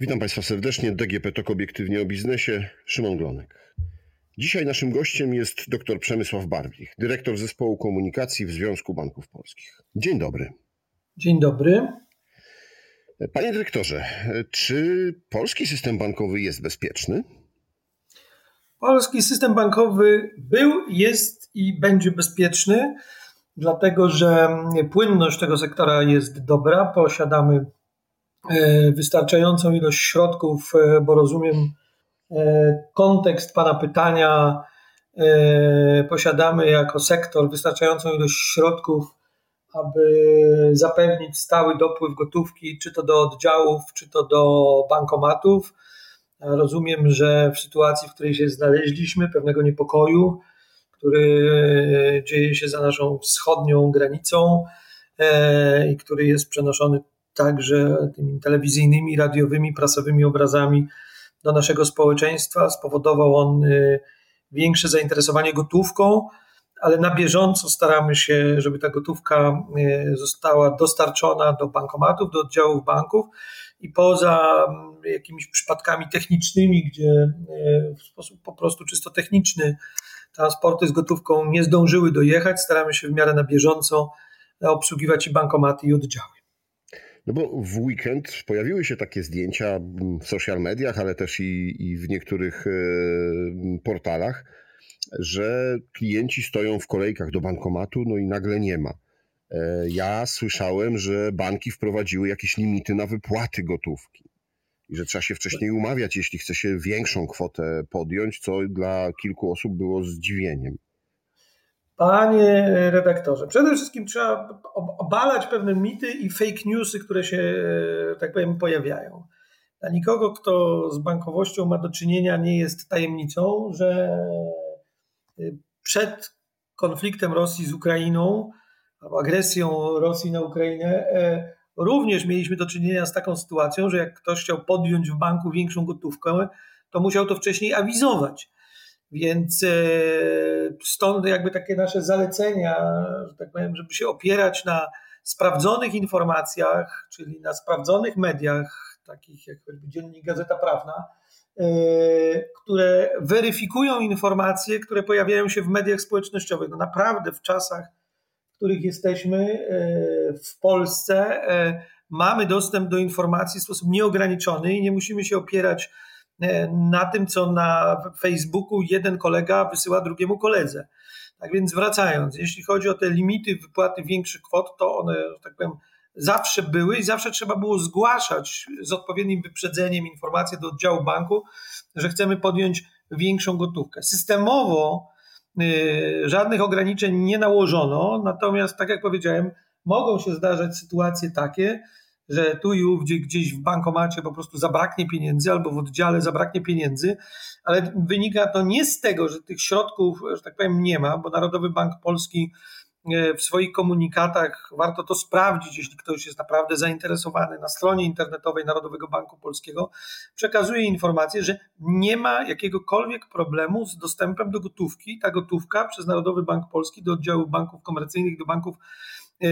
Witam Państwa serdecznie. DGP TOK obiektywnie o biznesie. Szymon Glonek. Dzisiaj naszym gościem jest dr Przemysław Barbich, dyrektor zespołu komunikacji w Związku Banków Polskich. Dzień dobry. Dzień dobry. Panie dyrektorze, czy polski system bankowy jest bezpieczny? Polski system bankowy był, jest i będzie bezpieczny, dlatego że płynność tego sektora jest dobra. Posiadamy wystarczającą ilość środków, e, bo rozumiem e, kontekst Pana pytania. Posiadamy jako sektor wystarczającą ilość środków, aby zapewnić stały dopływ gotówki, czy to do oddziałów, czy to do bankomatów. Rozumiem, że w sytuacji, w której się znaleźliśmy, pewnego niepokoju, który dzieje się za naszą wschodnią granicą i który jest przenoszony także tymi telewizyjnymi, radiowymi, prasowymi obrazami do naszego społeczeństwa. Spowodował on y, większe zainteresowanie gotówką, ale na bieżąco staramy się, żeby ta gotówka y, została dostarczona do bankomatów, do oddziałów banków i poza mm, jakimiś przypadkami technicznymi, gdzie y, w sposób po prostu czysto techniczny transporty z gotówką nie zdążyły dojechać, staramy się w miarę na bieżąco obsługiwać i bankomaty i oddziały. No bo w weekend pojawiły się takie zdjęcia w social mediach, ale też i, i w niektórych e, portalach, że klienci stoją w kolejkach do bankomatu, no i nagle nie ma. E, ja słyszałem, że banki wprowadziły jakieś limity na wypłaty gotówki i że trzeba się wcześniej umawiać, jeśli chce się większą kwotę podjąć, co dla kilku osób było zdziwieniem. Panie redaktorze, przede wszystkim trzeba obalać pewne mity i fake newsy, które się, e, tak powiem, pojawiają. Dla nikogo, kto z bankowością ma do czynienia, nie jest tajemnicą, że e, przed konfliktem Rosji z Ukrainą albo agresją Rosji na Ukrainę e, również mieliśmy do czynienia z taką sytuacją, że jak ktoś chciał podjąć w banku większą gotówkę, to musiał to wcześniej awizować. Więc e, stąd jakby takie nasze zalecenia, że tak powiem, żeby się opierać na sprawdzonych informacjach, czyli na sprawdzonych mediach, takich jak Dziennik Gazeta Prawna, e, które weryfikują informacje, które pojawiają się w mediach społecznościowych. No naprawdę w czasach, w których jesteśmy e, w Polsce, mamy dostęp do informacji w sposób nieograniczony i nie musimy się opierać na tym, co na Facebooku jeden kolega wysyła drugiemu koledze. Tak więc wracając, jeśli chodzi o te limity wypłaty większych kwot, to one, tak powiem, zawsze były i zawsze trzeba było zgłaszać z odpowiednim wyprzedzeniem informacje do oddziału banku, że chcemy podjąć większą gotówkę. Systemowo y, żadnych ograniczeń nie nałożono, natomiast, tak jak powiedziałem, mogą się zdarzać sytuacje takie, że tu i ówdzie gdzieś w bankomacie po prostu zabraknie pieniędzy albo w oddziale zabraknie pieniędzy, ale wynika to nie z tego, że tych środków, że tak powiem, nie ma, bo Narodowy Bank Polski e, w swoich komunikatach, warto to sprawdzić, jeśli ktoś jest naprawdę zainteresowany, na stronie internetowej Narodowego Banku Polskiego przekazuje informację, że nie ma jakiegokolwiek problemu z dostępem do gotówki. Ta gotówka przez Narodowy Bank Polski do oddziałów banków komercyjnych, do banków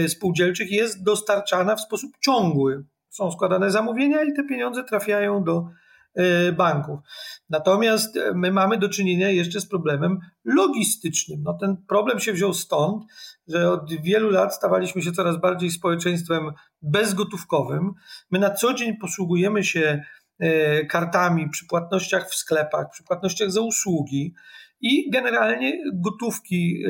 spółdzielczych jest dostarczana w sposób ciągły. Są składane zamówienia i te pieniądze trafiają do e, banków. Natomiast e, my mamy do czynienia jeszcze z problemem logistycznym. No ten problem się wziął stąd, że od wielu lat stawaliśmy się coraz bardziej społeczeństwem bezgotówkowym. My na co dzień posługujemy się kartami przy płatnościach w sklepach, przy płatnościach za usługi i generalnie gotówki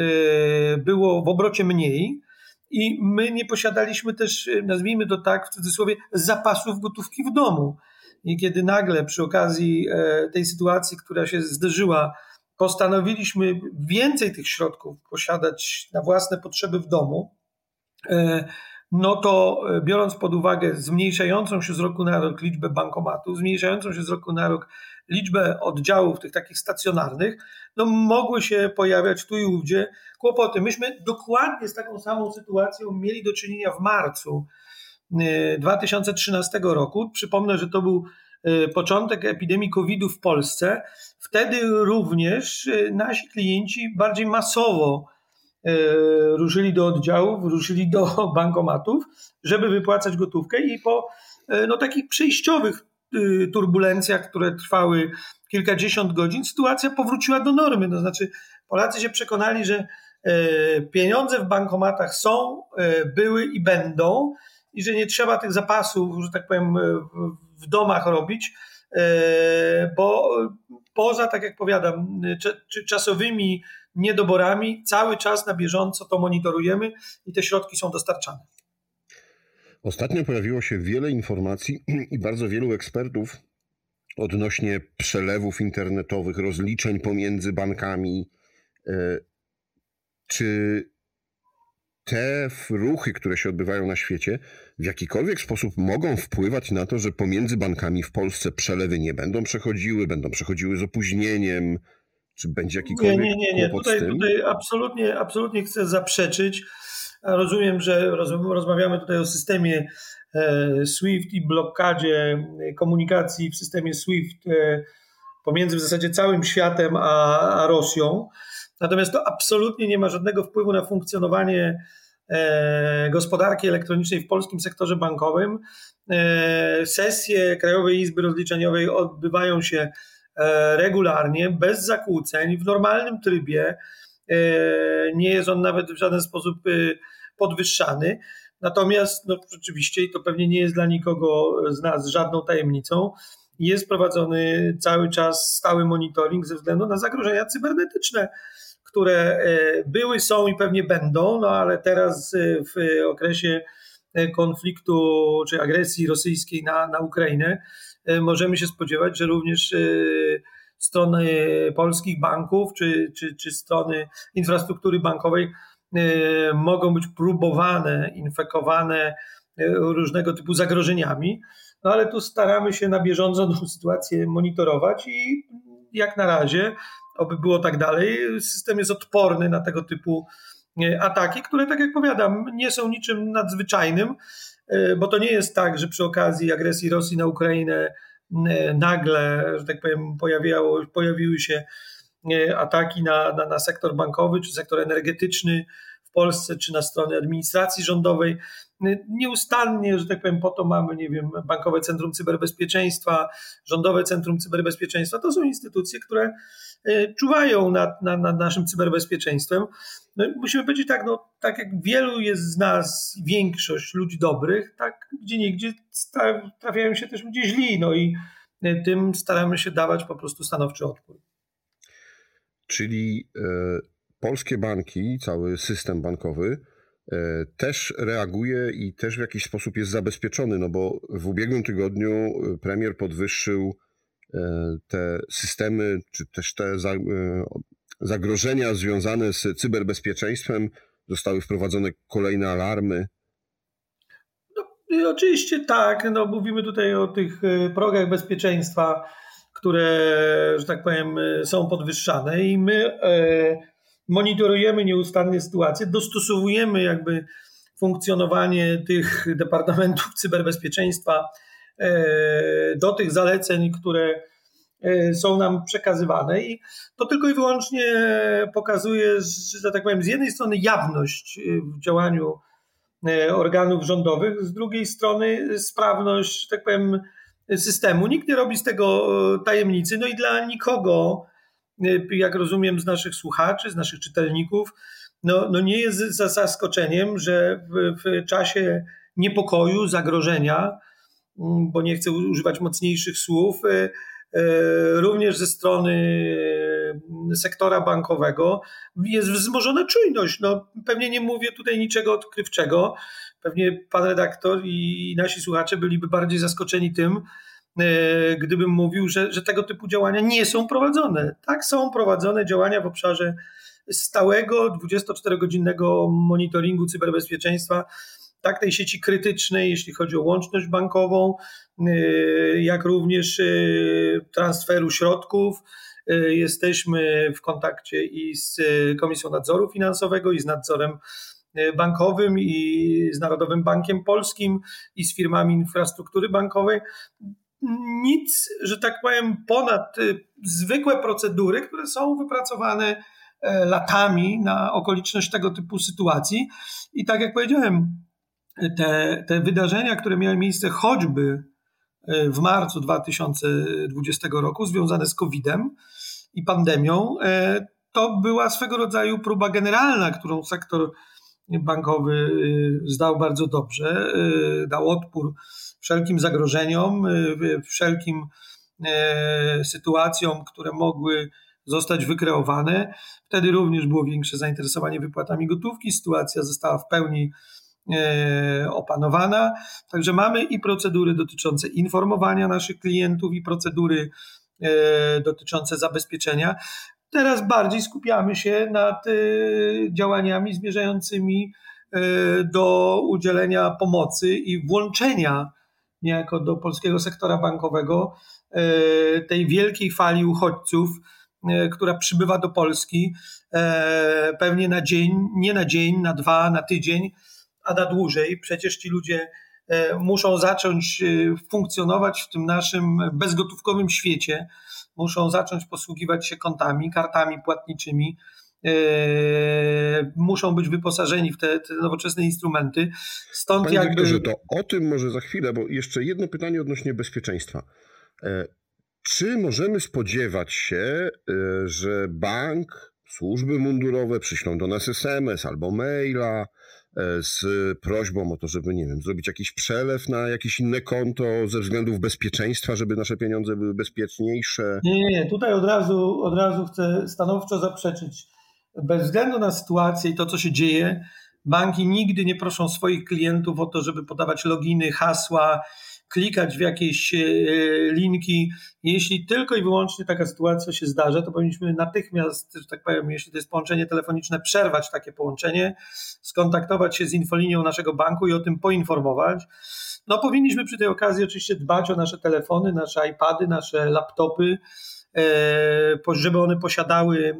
było w obrocie mniej i my nie posiadaliśmy też, e, nazwijmy to tak w cudzysłowie, zapasów gotówki w domu. I kiedy nagle przy okazji e, tej sytuacji, która się zdarzyła, postanowiliśmy więcej tych środków posiadać na własne potrzeby w domu, e, no to biorąc pod uwagę zmniejszającą się z roku na rok liczbę bankomatów, zmniejszającą się z roku na rok liczbę oddziałów tych takich stacjonarnych, no mogły się pojawiać tu i ówdzie kłopoty. Myśmy dokładnie z taką samą sytuacją mieli do czynienia w marcu 2013 y, roku. Przypomnę, że to był y, początek epidemii COVID-u w Polsce. Wtedy również y, nasi klienci bardziej masowo ruszyli do oddziałów, ruszyli do bankomatów, żeby wypłacać gotówkę i po no, takich przejściowych turbulencjach, które trwały kilkadziesiąt godzin, sytuacja powróciła do normy. To znaczy, Polacy się przekonali, że pieniądze w bankomatach są, były i będą, i że nie trzeba tych zapasów, że tak powiem, w domach robić, bo poza, tak jak powiadam, czasowymi niedoborami, cały czas na bieżąco to monitorujemy i te środki są dostarczane. Ostatnio pojawiło się wiele informacji i bardzo wielu ekspertów odnośnie przelewów internetowych, rozliczeń pomiędzy bankami. E, czy te ruchy, które się odbywają na świecie, w jakikolwiek sposób mogą wpływać na to, że pomiędzy bankami w Polsce przelewy nie będą przechodziły, będą przechodziły z opóźnieniem? Czy będzie jakikolwiek Nie, nie, nie. nie. Tutaj, tutaj absolutnie, absolutnie chcę zaprzeczyć. Rozumiem, że rozmawiamy tutaj o systemie e, SWIFT i blokadzie komunikacji w systemie SWIFT e, pomiędzy w zasadzie całym światem a, Rosją. Natomiast to absolutnie nie ma żadnego wpływu na funkcjonowanie e, gospodarki elektronicznej w polskim sektorze bankowym. Sesje Krajowej Izby Rozliczeniowej odbywają się regularnie, bez zakłóceń, w normalnym trybie. Nie jest on nawet w żaden sposób podwyższany. Natomiast no, rzeczywiście, i to pewnie nie jest dla nikogo z nas żadną tajemnicą, jest prowadzony cały czas stały monitoring ze względu na zagrożenia cybernetyczne, które e, były, są i pewnie będą, no ale teraz e, w okresie e, konfliktu czy agresji rosyjskiej na, na Ukrainę możemy się spodziewać, że również strony polskich banków czy, czy, czy strony infrastruktury bankowej Y, mogą być próbowane, infekowane y, różnego typu zagrożeniami, no ale tu staramy się na bieżąco tę sytuację monitorować i jak na razie, oby było tak dalej, system jest odporny na tego typu y, ataki, które, tak jak powiadam, nie są niczym nadzwyczajnym, bo to nie jest tak, że przy okazji agresji Rosji na Ukrainę nagle, że tak powiem, pojawiało, pojawiły się ataki na, na, na sektor bankowy czy sektor energetyczny w Polsce, czy na stronie administracji rządowej. Nieustannie, że tak powiem, po to mamy, nie wiem, Bankowe Centrum Cyberbezpieczeństwa, Rządowe Centrum Cyberbezpieczeństwa. To są instytucje, które e, czuwają nad, nad, nad naszym cyberbezpieczeństwem. No, musimy powiedzieć tak, no, tak jak wielu jest z nas, większość ludzi dobrych, tak gdzie niegdzie trafiają się też ludzie źli, no i e, tym staramy się dawać po prostu stanowczy odpór. Czyli e, polskie banki, cały system bankowy też reaguje i też w jakiś sposób jest zabezpieczony, no bo w ubiegłym tygodniu e, premier podwyższył te systemy, czy też te zagrożenia związane z cyberbezpieczeństwem. Zostały wprowadzone kolejne alarmy. No, oczywiście tak. No, mówimy tutaj o tych progach bezpieczeństwa które, że tak powiem, są podwyższane i my e, monitorujemy nieustannie sytuację, dostosowujemy jakby funkcjonowanie tych departamentów cyberbezpieczeństwa e, do tych zaleceń, które e, są nam przekazywane i to tylko i wyłącznie pokazuje, że tak powiem, z jednej strony jawność w działaniu organów rządowych, z drugiej strony sprawność, tak powiem, systemu. Nikt nie robi z tego e, tajemnicy, no i dla nikogo, e, jak rozumiem z naszych słuchaczy, z naszych czytelników, no, no nie jest za zaskoczeniem, że w, w czasie niepokoju, zagrożenia, mm, bo nie chcę używać mocniejszych słów, e, również ze strony sektora bankowego jest wzmożona czujność. No, pewnie nie mówię tutaj niczego odkrywczego. Pewnie pan redaktor i nasi słuchacze byliby bardziej zaskoczeni tym, gdybym mówił, że, że tego typu działania nie są prowadzone. Tak, są prowadzone działania w obszarze stałego 24-godzinnego monitoringu cyberbezpieczeństwa, tak tej sieci krytycznej, jeśli chodzi o łączność bankową, e, jak również e, transferu środków. Jesteśmy w kontakcie i z Komisją Nadzoru Finansowego, i z nadzorem E, bankowym i z Narodowym Bankiem Polskim i z firmami infrastruktury bankowej. Nic, że tak powiem, ponad e, zwykłe procedury, które są wypracowane e, latami na okoliczność tego typu sytuacji. I tak jak powiedziałem, te, te wydarzenia, które miały miejsce choćby w marcu 2020 roku związane z COVID-em i pandemią, to była swego rodzaju próba generalna, którą sektor bankowy y, zdał bardzo dobrze, y, dał odpór wszelkim zagrożeniom, y, wszelkim e, sytuacjom, które mogły zostać wykreowane. Wtedy również było większe zainteresowanie wypłatami gotówki. Sytuacja została w pełni e, opanowana. Także mamy i procedury dotyczące informowania naszych klientów, i procedury e, dotyczące zabezpieczenia. Teraz bardziej skupiamy się nad działaniami zmierzającymi do udzielenia pomocy i włączenia niejako do polskiego sektora bankowego y, tej wielkiej fali uchodźców, która przybywa do Polski pewnie na dzień, nie na dzień, na dwa, na tydzień, a na dłużej. Przecież ci ludzie muszą zacząć funkcjonować w tym naszym bezgotówkowym świecie muszą zacząć posługiwać się kontami, kartami płatniczymi, e, muszą być wyposażeni w te, te nowoczesne instrumenty. Stąd Panie jakby... Wiktorze, to o tym może za chwilę, bo jeszcze jedno pytanie odnośnie bezpieczeństwa. E, czy możemy spodziewać się, e, że bank, służby mundurowe przyślą do nas SMS albo maila, E, z prośbą o to, żeby, nie wiem, zrobić jakiś przelew na jakieś inne konto ze względów bezpieczeństwa, żeby nasze pieniądze były bezpieczniejsze? Nie, nie, nie. Tutaj od razu, od razu chcę stanowczo zaprzeczyć. Bez względu na sytuację i to, co się dzieje, banki nigdy nie proszą swoich klientów o to, żeby podawać loginy, hasła, klikać w jakieś e, linki. Jeśli tylko i wyłącznie taka sytuacja się zdarza, to powinniśmy natychmiast, że tak powiem, jeśli to jest połączenie telefoniczne, przerwać takie połączenie, skontaktować się z infolinią naszego banku i o tym poinformować. No, powinniśmy przy tej okazji oczywiście dbać o nasze telefony, nasze iPady, nasze laptopy, żeby one posiadały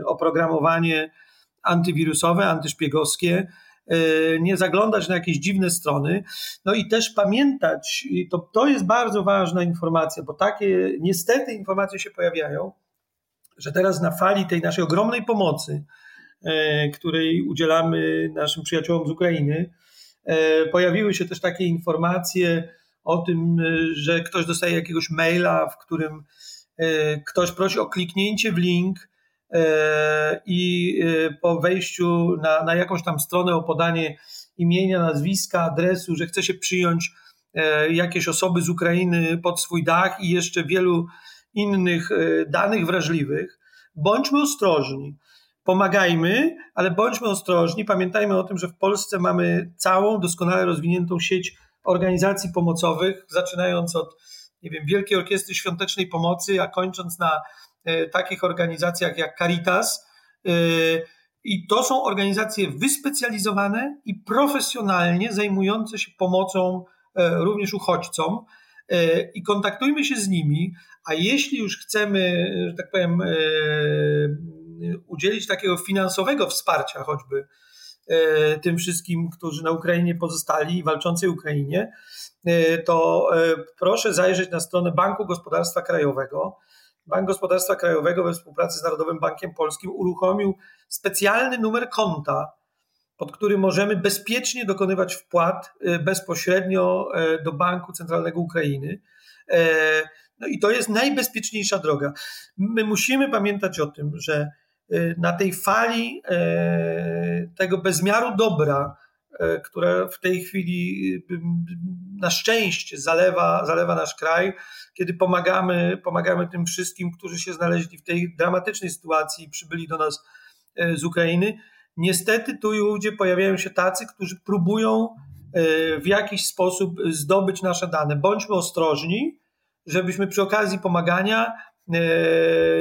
e, oprogramowanie antywirusowe, antyszpiegowskie, E, nie zaglądać na jakieś dziwne strony. No i też pamiętać, i to, to jest bardzo ważna informacja, bo takie niestety informacje się pojawiają, że teraz na fali tej naszej ogromnej pomocy, e, której udzielamy naszym przyjaciołom z Ukrainy, e, pojawiły się też takie informacje o tym, że ktoś dostaje jakiegoś maila, w którym ktoś prosi o kliknięcie w link, E, i e, po wejściu na, na jakąś tam stronę o podanie imienia, nazwiska, adresu, że chce się przyjąć jakieś osoby z Ukrainy pod swój dach i jeszcze wielu innych danych wrażliwych, bądźmy ostrożni. Pomagajmy, ale bądźmy ostrożni. Pamiętajmy o tym, że w Polsce mamy całą doskonale rozwiniętą sieć organizacji pomocowych, zaczynając od nie wiem, Wielkiej Orkiestry Świątecznej Pomocy, a kończąc na E, takich organizacjach jak Caritas. E, I to są organizacje wyspecjalizowane i profesjonalnie zajmujące się pomocą e, również uchodźcom. I kontaktujmy się z nimi, a jeśli już chcemy, że tak powiem, udzielić takiego finansowego wsparcia choćby tym wszystkim, którzy na Ukrainie pozostali walczącej Ukrainie, to proszę zajrzeć na stronę Banku Gospodarstwa Krajowego. Bank Gospodarstwa Krajowego we współpracy z Narodowym Bankiem Polskim uruchomił specjalny numer konta, pod który możemy bezpiecznie dokonywać wpłat bezpośrednio do Banku Centralnego Ukrainy. E, no i to jest najbezpieczniejsza droga. My musimy pamiętać o tym, że na tej fali e, tego bezmiaru dobra, e, która w tej chwili na szczęście zalewa, zalewa nasz kraj, kiedy pomagamy, pomagamy tym wszystkim, którzy się znaleźli w tej dramatycznej sytuacji i przybyli do nas z Ukrainy. Niestety tu i ówdzie pojawiają się tacy, którzy próbują w jakiś sposób zdobyć nasze dane. Bądźmy ostrożni, żebyśmy przy okazji pomagania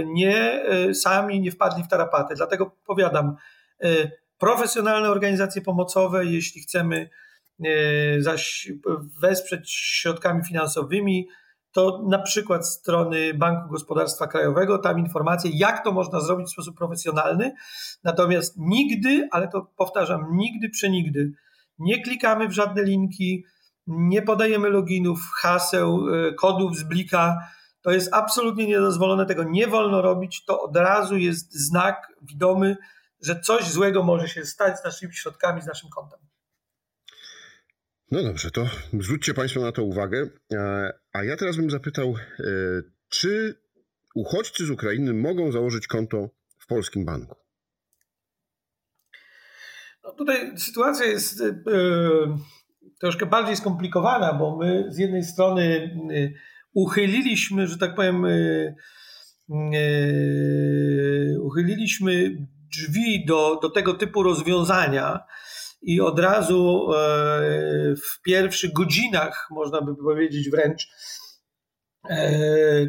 nie sami nie wpadli w tarapaty. Dlatego powiadam, profesjonalne organizacje pomocowe, jeśli chcemy zaś wesprzeć środkami finansowymi, to na przykład strony Banku Gospodarstwa Krajowego, tam informacje, jak to można zrobić w sposób profesjonalny. Natomiast nigdy, ale to powtarzam, nigdy, przenigdy nie klikamy w żadne linki, nie podajemy loginów, haseł, e, kodów z blika. To jest absolutnie niedozwolone, tego nie wolno robić. To od razu jest znak widomy, że coś złego może się stać z naszymi środkami, z naszym kontem. No dobrze, to zwróćcie Państwo na to uwagę. A ja teraz bym zapytał, czy uchodźcy z Ukrainy mogą założyć konto w polskim banku? No tutaj sytuacja jest yy, troszkę bardziej skomplikowana, bo my z jednej strony uchyliliśmy, że tak powiem, yy, uchyliliśmy drzwi do, do tego typu rozwiązania i od razu w pierwszych godzinach, można by powiedzieć wręcz,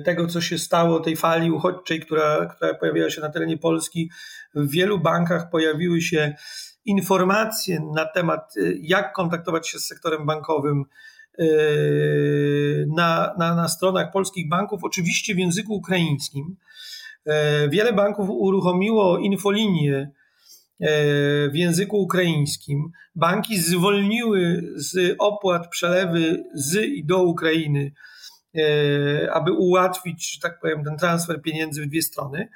tego, co się stało, tej fali uchodźczej, która, która pojawiła się na terenie Polski, w wielu bankach pojawiły się informacje na temat, jak kontaktować się z sektorem bankowym na, na, na stronach polskich banków, oczywiście w języku ukraińskim. E, wiele banków uruchomiło infolinię e, w języku ukraińskim. Banki zwolniły z opłat przelewy z i do Ukrainy E, aby ułatwić, że tak powiem, ten transfer pieniędzy w dwie strony.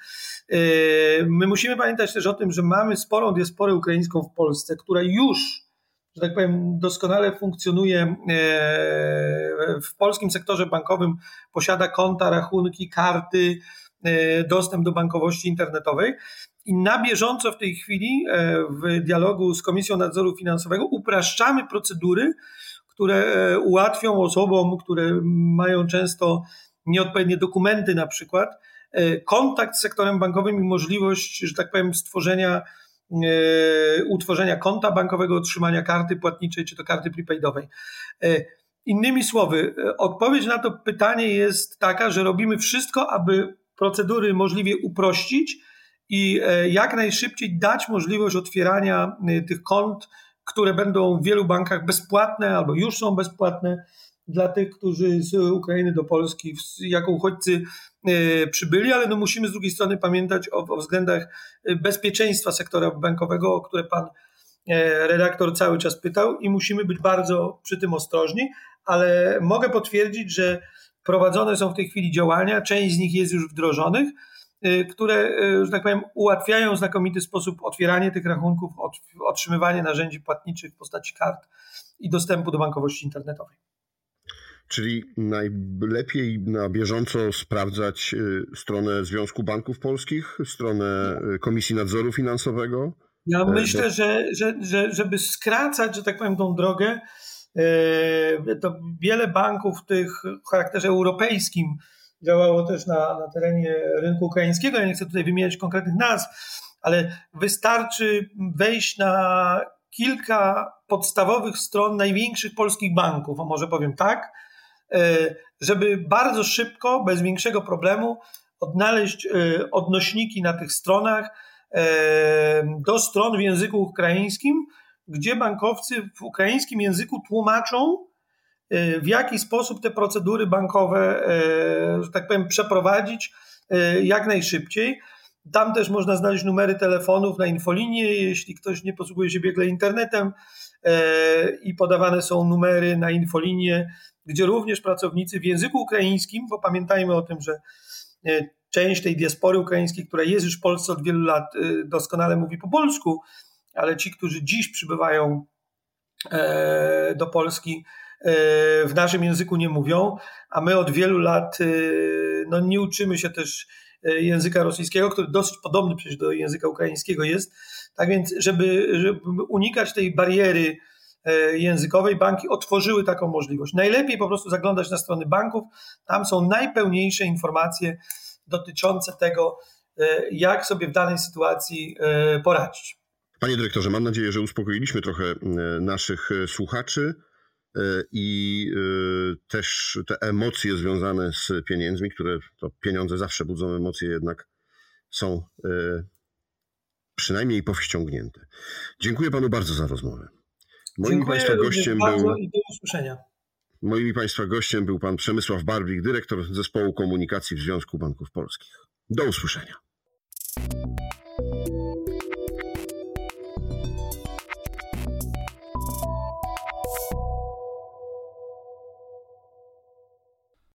My musimy pamiętać też o tym, że mamy sporą diasporę ukraińską w Polsce, która już, że tak powiem, doskonale funkcjonuje e, w polskim sektorze bankowym, posiada konta, rachunki, karty, dostęp do bankowości internetowej. I na bieżąco w tej chwili w dialogu z Komisją Nadzoru Finansowego upraszczamy procedury, które e, ułatwią osobom, które mają często nieodpowiednie dokumenty na przykład, e, kontakt z sektorem bankowym i możliwość, że tak powiem, stworzenia, e, utworzenia konta bankowego, otrzymania karty płatniczej czy to karty prepaidowej. Innymi słowy, odpowiedź na to pytanie jest taka, że robimy wszystko, aby procedury możliwie uprościć i jak najszybciej dać możliwość otwierania tych kont które będą w wielu bankach bezpłatne albo już są bezpłatne dla tych, którzy z Ukrainy do Polski jako uchodźcy e, przybyli, ale no musimy z drugiej strony pamiętać o, o względach bezpieczeństwa sektora bankowego, o które pan e, redaktor cały czas pytał i musimy być bardzo przy tym ostrożni, ale mogę potwierdzić, że prowadzone są w tej chwili działania, część z nich jest już wdrożonych, które, że tak powiem, ułatwiają w znakomity sposób otwieranie tych rachunków, otrzymywanie narzędzi płatniczych w postaci kart i dostępu do bankowości internetowej. Czyli najlepiej na bieżąco sprawdzać y, stronę Związku Banków Polskich, stronę Komisji Nadzoru Finansowego? Ja e, myślę, że, że, że żeby skracać, że tak powiem, tą drogę, to wiele banków tych w charakterze europejskim działało też na, na terenie rynku ukraińskiego. Ja nie chcę tutaj wymieniać konkretnych nazw, ale wystarczy wejść na kilka podstawowych stron największych polskich banków, a może powiem tak, e, żeby bardzo szybko, bez większego problemu odnaleźć e, odnośniki na tych stronach e, do stron w języku ukraińskim, gdzie bankowcy w ukraińskim języku tłumaczą, w jaki sposób te procedury bankowe, że tak powiem, przeprowadzić jak najszybciej. Tam też można znaleźć numery telefonów na infolinie, jeśli ktoś nie posługuje się biegle internetem i podawane są numery na infolinie, gdzie również pracownicy w języku ukraińskim, bo pamiętajmy o tym, że część tej diaspory ukraińskiej, która jest już w Polsce od wielu lat, doskonale mówi po polsku, ale ci, którzy dziś przybywają do Polski, w naszym języku nie mówią, a my od wielu lat no, nie uczymy się też języka rosyjskiego, który dosyć podobny przecież do języka ukraińskiego jest. Tak więc, żeby, żeby unikać tej bariery językowej, banki otworzyły taką możliwość. Najlepiej po prostu zaglądać na strony banków, tam są najpełniejsze informacje dotyczące tego, jak sobie w danej sytuacji poradzić. Panie dyrektorze, mam nadzieję, że uspokoiliśmy trochę naszych słuchaczy. E, i e, też te emocje związane z pieniędzmi, które to pieniądze zawsze budzą emocje, jednak są e, przynajmniej powściągnięte. Dziękuję panu bardzo za rozmowę. Moim Dziękuję państwa gościem był. I do usłyszenia. Moim państwa gościem był pan Przemysław Barbik, dyrektor zespołu komunikacji w Związku Banków Polskich. Do usłyszenia.